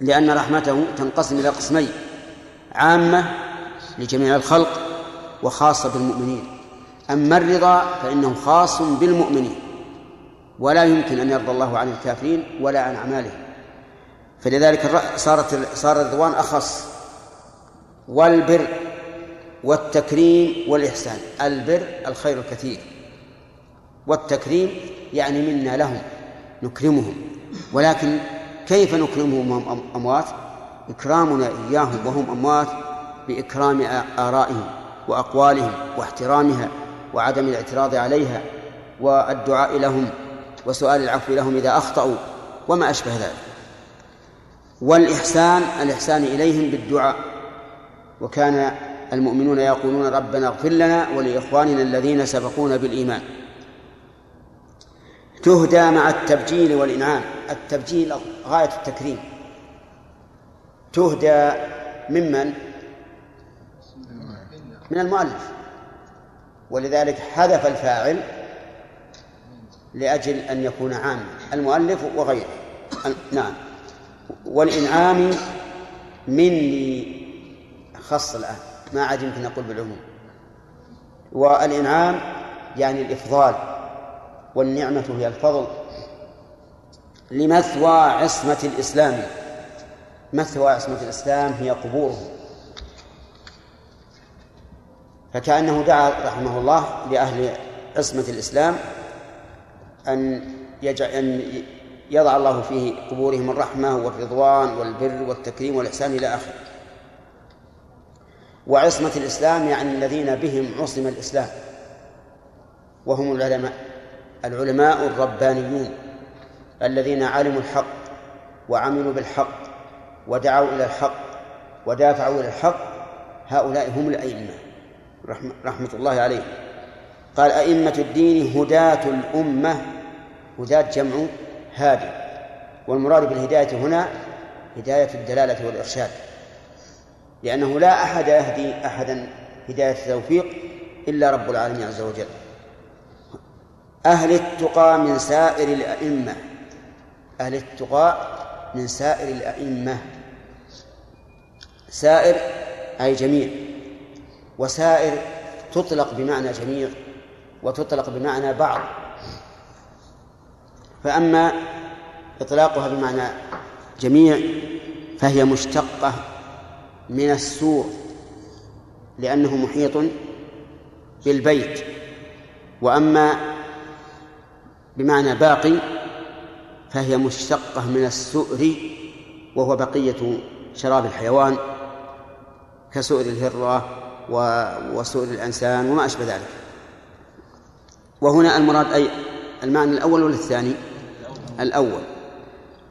لأن رحمته تنقسم إلى قسمين عامة لجميع الخلق وخاصة بالمؤمنين. أما الرضا فإنه خاص بالمؤمنين ولا يمكن أن يرضى الله عن الكافرين ولا عن أعمالهم. فلذلك صارت صار الرضوان أخص والبر والتكريم والإحسان. البر الخير الكثير. والتكريم يعني منا لهم نكرمهم. ولكن كيف نكرمهم وهم أم- أموات؟ إكرامنا إياهم وهم أموات بإكرام آرائهم وأقوالهم واحترامها وعدم الاعتراض عليها والدعاء لهم وسؤال العفو لهم إذا أخطأوا وما أشبه ذلك. والإحسان الإحسان إليهم بالدعاء. وكان المؤمنون يقولون ربنا اغفر لنا ولإخواننا الذين سبقونا بالإيمان. تهدى مع التبجيل والإنعام. التبجيل غاية التكريم. تهدى ممن من؟ المؤلف. ولذلك حذف الفاعل لأجل أن يكون عاما. المؤلف وغيره. نعم. والإنعام مني خص الآن. ما عاد يمكن أقول بالعموم. والإنعام يعني الإفضال والنعمة هي الفضل. لمثوى عصمة الإسلام مثوى عصمة الإسلام هي قبوره فكأنه دعا رحمه الله لأهل عصمة الإسلام أن يجعل أن يضع الله في قبورهم الرحمة والرضوان والبر والتكريم والإحسان إلى آخره. وعصمة الإسلام يعني الذين بهم عصم الإسلام. وهم العلماء العلماء الربانيون الذين علموا الحق وعملوا بالحق ودعوا إلى الحق ودافعوا إلى الحق هؤلاء هم الأئمة رحمة, رحمة الله عليهم. قال أئمة الدين هداة الأمة هداة جمع هادي. والمراد بالهداية هنا هداية الدلالة والإرشاد. لأنه لا أحد يهدي أحدا هداية التوفيق إلا رب العالمين عز وجل. أهل التقى من سائر الأئمة. أهل التقى من سائر الأئمة. سائر أي جميع. وسائر تطلق بمعنى جميع وتطلق بمعنى بعض. فأما إطلاقها بمعنى جميع فهي مشتقة من السور لأنه محيط بالبيت. وأما بمعنى باقي فهي مشتقة من السؤر وهو بقية شراب الحيوان كسؤر الهرة وسؤر الإنسان وما أشبه ذلك. وهنا المراد أي المعنى الأول ولا الثاني؟ الأول.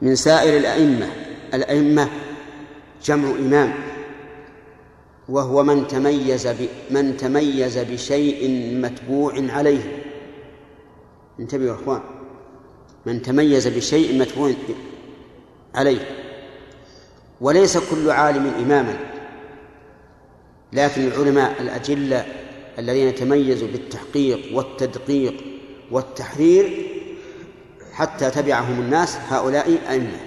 من سائر الأئمة الأئمة جمع إمام. وهو من تميز. من تميز بشيء متبوع عليه. انتبهوا يا إخوان. من تميز بشيء متبوع عليه. وليس كل عالم إماما. لكن العلماء الأجلة الذين تميزوا بالتحقيق والتدقيق والتحرير حتى تبعهم الناس هؤلاء أئمة.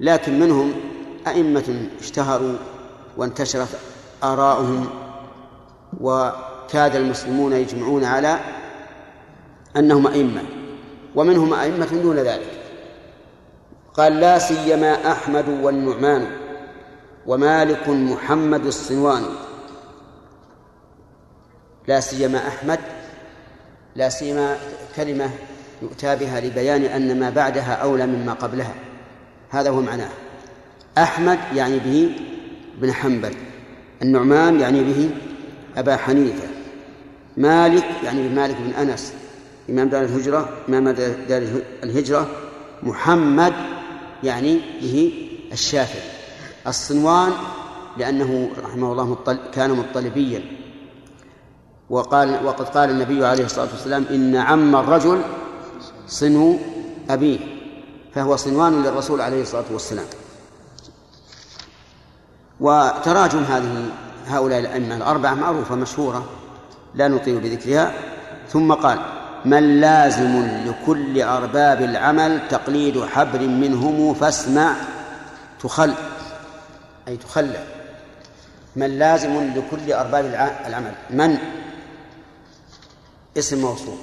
لكن منهم أئمة اشتهروا وانتشرت آراؤهم وكاد المسلمون يجمعون على أنهم أئمة ومنهم أئمة دون ذلك. قال لا سيما أحمد والنعمان ومالك محمد الصنواني. لا سيما أحمد لا سيما كلمة يؤتى بها لبيان أن ما بعدها أولى مما قبلها. هذا هو معناه. أحمد يعني به بن حنبل. النعمان يعني به أبا حنيفة. مالك يعني بمالك بن أنس. إمام دار الهجرة إمام دار الهجرة. محمد يعني به الشافعي. الصنوان لأنه رحمه الله مطل كان مطلبيا. وقال وقد قال النبي عليه الصلاة والسلام إن عم الرجل صنو أبيه. فهو صنوان للرسول عليه الصلاة والسلام. وتراجم هذه هؤلاء الأئمة الأربعة معروفة مشهورة لا نطيل بذكرها. ثم قال من لازم لكل أرباب العمل تقليد حبر منهم فاسمع تخل أي تخلى من لازم لكل أرباب العمل. من؟ اسم موصول.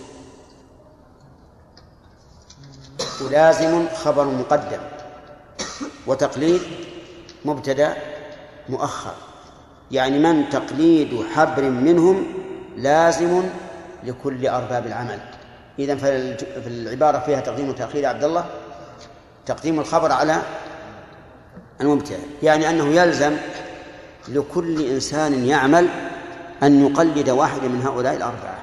ولازم خبر مقدم وتقليد مبتدأ مؤخر. يعني من تقليد حبر منهم لازم لكل أرباب العمل. إذا فالعبارة فيها تقديم وتأخير عبد الله. تقديم الخبر على المبتدأ يعني أنه يلزم لكل إنسان يعمل أن يقلد واحدا من هؤلاء الأربعة.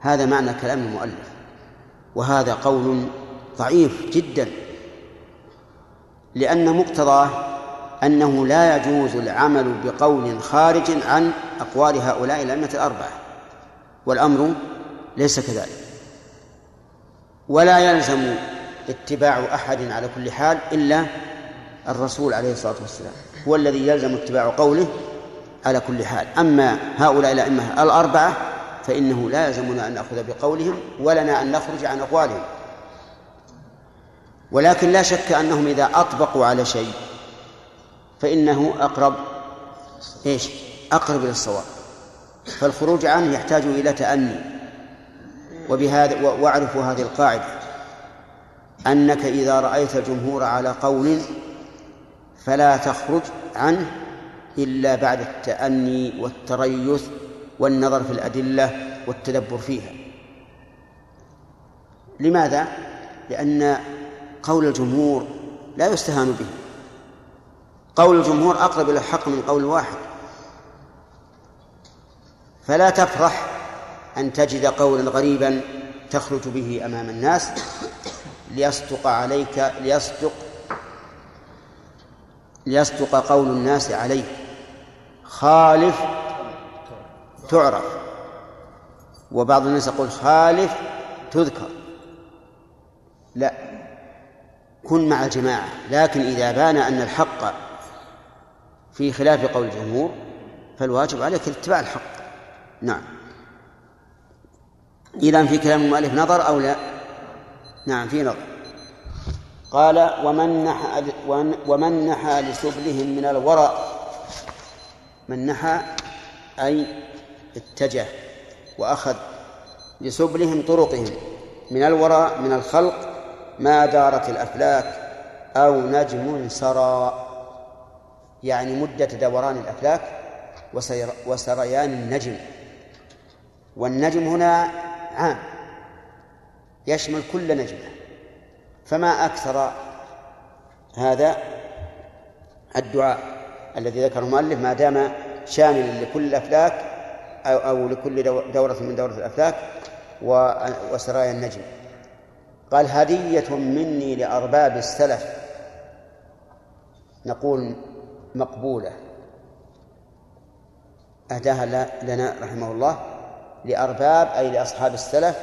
هذا معنى كلام المؤلف. وهذا قول ضعيف جدا. لأن مقتضاه أنه لا يجوز العمل بقول خارج عن أقوال هؤلاء الأئمة الأربعة والأمر ليس كذلك. ولا يلزم اتباع أحد على كل حال إلا الرسول عليه الصلاة والسلام هو الذي يلزم اتباع قوله على كل حال. أما هؤلاء الأئمة الأربعة فإنه لا يلزمنا أن نأخذ بقولهم ولنا أن نخرج عن أقوالهم. ولكن لا شك أنهم إذا أطبقوا على شيء فإنه أقرب إيش؟ أقرب إلى الصواب. فالخروج عنه يحتاج إلى تأني. وبهذا واعرفوا هذه القاعدة. أنك إذا رأيت الجمهور على قول فلا تخرج عنه إلا بعد التأني والتريث والنظر في الأدلة والتدبر فيها. لماذا؟ لأن قول الجمهور لا يستهان به. قول الجمهور أقرب إلى الحق من قول واحد. فلا تفرح أن تجد قولا غريبا تخرج به أمام الناس ليصدق عليك ليصدق ليصدق قول الناس عليه خالف تعرف. وبعض الناس يقول خالف تذكر. لا كن مع الجماعة. لكن إذا بان أن الحق في خلاف قول الجمهور فالواجب عليك اتباع الحق. نعم. إذا في كلام المؤلف نظر أو لا؟ نعم في نظر. قال ومن نحى ومن نحى لسبلهم من الورى من نحى أي اتجه وأخذ لسبلهم طرقهم من الوراء من الخلق ما دارت الأفلاك أو نجم سرى. يعني مدة دوران الأفلاك وسريان النجم. والنجم هنا عام. يشمل كل نجمة. فما أكثر هذا؟ الدعاء الذي ذكره المؤلف ما دام شاملا لكل الأفلاك أو, أو لكل دورة من دورة الأفلاك وسرايا النجم. قال هدية مني لأرباب السلف. نقول مقبولة. أهداها لنا رحمه الله لأرباب أي لأصحاب السلف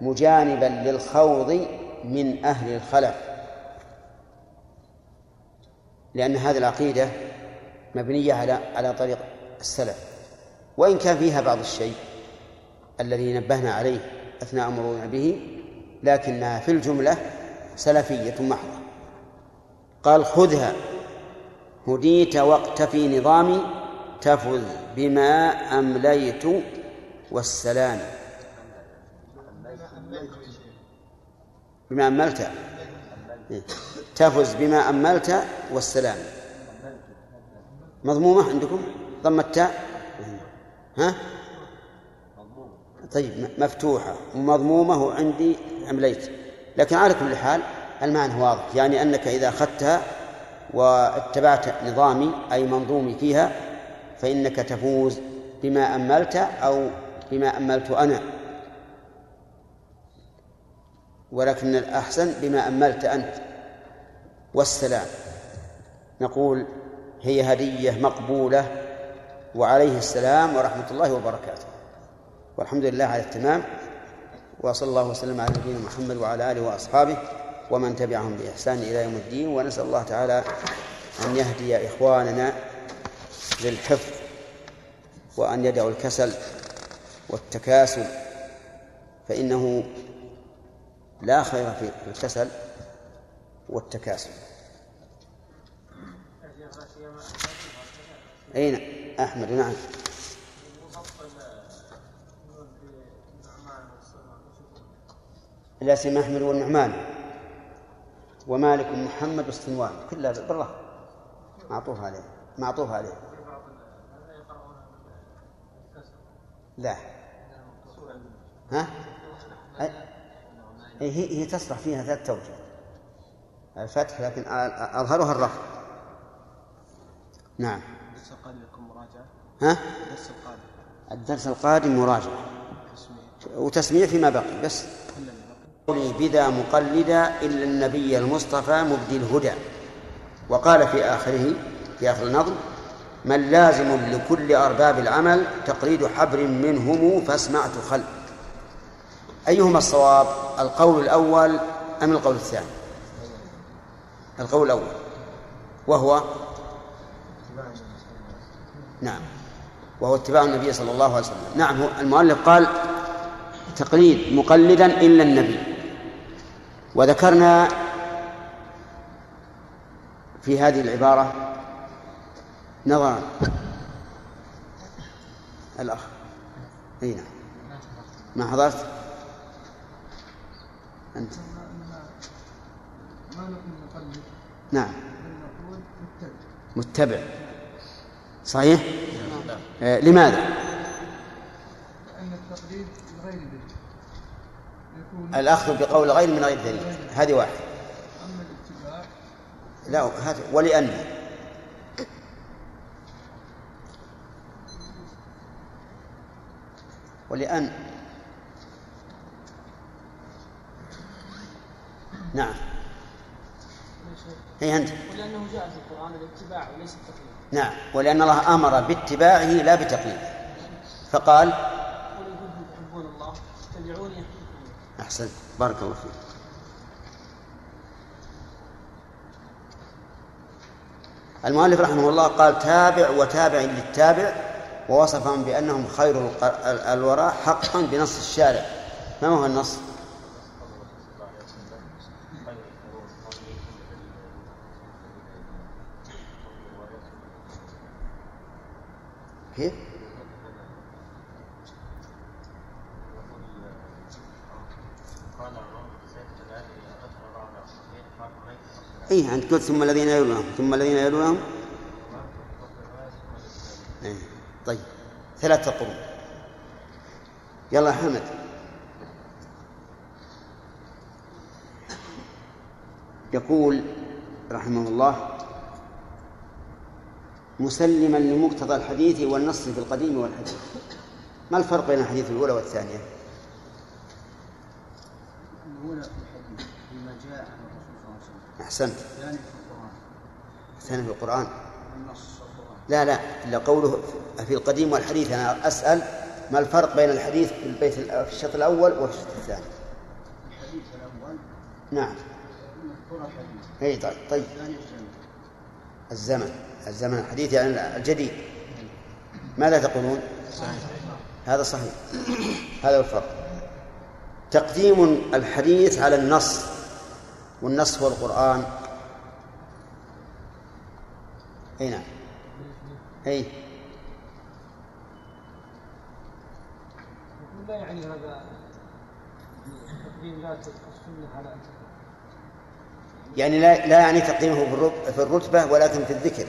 مجانبا للخوض من أهل الخلف. لأن هذه العقيدة مبنية على على طريق السلف. وإن كان فيها بعض الشيء الذي نبهنا عليه أثناء مرورنا به لكنها في الجملة سلفية محضة. قال خذها. هديت واقتفي نظامي تفز بما أمليت والسلام. بما أملت. تفز بما أملت والسلام. مضمومة عندكم؟ ضم التاء ها؟ طيب مفتوحة. ومضمومة وعندي أمليت. لكن على كل حال المعنى واضح. يعني أنك إذا أخذتها واتبعت نظامي أي منظومي فيها فإنك تفوز بما أملت أو بما أملت أنا. ولكن الأحسن بما أملت أنت. والسلام. نقول هي هدية مقبولة وعليه السلام ورحمة الله وبركاته. والحمد لله على التمام وصلى الله وسلم على نبينا محمد وعلى آله وأصحابه. ومن تبعهم بإحسان إلى يوم الدين ونسأل الله تعالى أن يهدي إخواننا للحفظ وأن يدعوا الكسل والتكاسل فإنه لا خير في الكسل والتكاسل. أين أحمد؟ نعم. الاسم أحمد والنعمان. ومالك محمد والصنوان كلها بالله. معطوف عليه. معطوف عليه. لا. ها؟ أي- هي هي تصلح فيها ثلاث توجه. الفتح لكن أظهرها الرفع. نعم. الدرس القادم يكون مراجعة. ها؟ الدرس القادم. الدرس القادم مراجعة. تسمية وتسمية فيما بقي بس. قولي بدا مقلدا إلا النبي المصطفى مبدي الهدى. وقال في آخره في آخر النظم من لازم لكل أرباب العمل تقليد حبر منهم فاسمع تخل أيهما الصواب القول الأول أم القول الثاني؟ القول الأول. وهو؟ نعم. وهو اتباع النبي صلى الله عليه وسلم. نعم المؤلف قال تقليد مقلدا إلا النبي. وذكرنا في هذه العبارة نظرا الأخ. أي نعم. ما حضرت؟ أنت. ما نقول نعم. متبع. صحيح؟ آه لماذا؟ لأن التقليد غير الأخذ بقول غير من غير دليل. هذه واحد. أما الاتباع لا هذا ولأن. ولأن. نعم. هي أنت. ولأنه جاء في القرآن الاتباع وليس التقليد نعم. ولأن الله أمر باتباعه لا بتقليده فقال قل إن كنتم تحبون الله اتبعوني يحببكم الله أحسنت. بارك الله فيك. المؤلف رحمه الله قال تابع وتابع للتابع ووصفهم بأنهم خير الق- ال- الوراء حقا بنص الشارع. ما هو النص؟ اي أنت قلت ثم الذين يلونهم. ثم الذين يلونهم. إيه. طيب. ثلاثة قرون. يلا حمد. يقول رحمه الله مسلما لمقتضى الحديث والنص في القديم والحديث. ما الفرق بين الحديث الأولى والثانية؟ الأولى في الحديث بما جاء عن الرسول صلى الله عليه وسلم أحسنت. الثاني في القرآن. لا لا إلا قوله في القديم والحديث. أنا أسأل ما الفرق بين الحديث في البيت في الشوط الأول والشوط الثاني؟ الحديث الأول. نعم. أي طيب طيب. الزمن. الزمن. الحديث يعني الجديد. ماذا تقولون؟ صحيح. هذا صحيح. هذا هو الفرق. تقديم الحديث على النص. والنص هو القرآن. أي نعم. أي. لا يعني هذا تقديم ذات السنة على يعني لا لا يعني تقديمه في الرتبة ولكن في الذكر.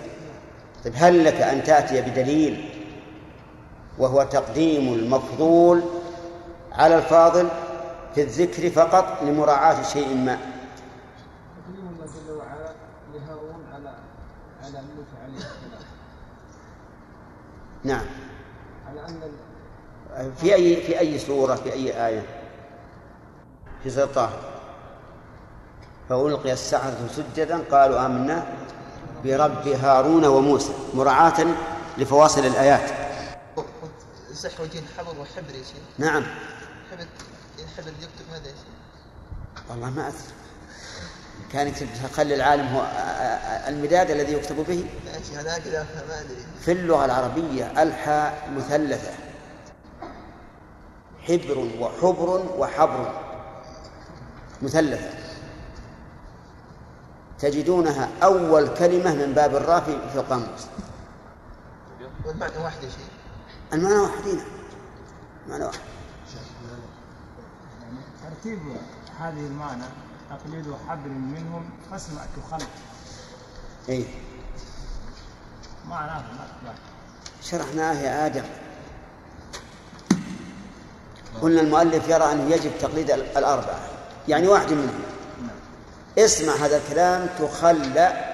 طيب هل لك أن تأتي بدليل وهو تقديم المفضول على الفاضل في الذكر فقط لمراعاة شيء ما تقديم الله جل وعلا لهارون على على موسى عليه السلام نعم. في أي في أي سورة في أي آية؟ في سورة طه. فألقي السحرة سجدا قالوا آمنا برب هارون وموسى مراعاة لفواصل الآيات. صح وجين حبر وحبر يا شيخ. نعم. حبر حبر يكتب هذا يا شيخ؟ والله ما أدري. كان يكتب خلي العالم هو المداد الذي يكتب به. في اللغة العربية الحاء مثلثة. حبر وحبر وحبر. مثلثة. تجدونها أول كلمة من باب الراء في القاموس والمعنى واحد يا شيخ المعنى واحد هنا معنى واحد ترتيب هذه المعنى. تقليد حبل منهم فاسمع تخل اي معناه ما لا. شرحناه يا آدم. قلنا المؤلف يرى أنه يجب تقليد ال- الأربعة يعني واحد منهم. اسمع هذا الكلام تخلى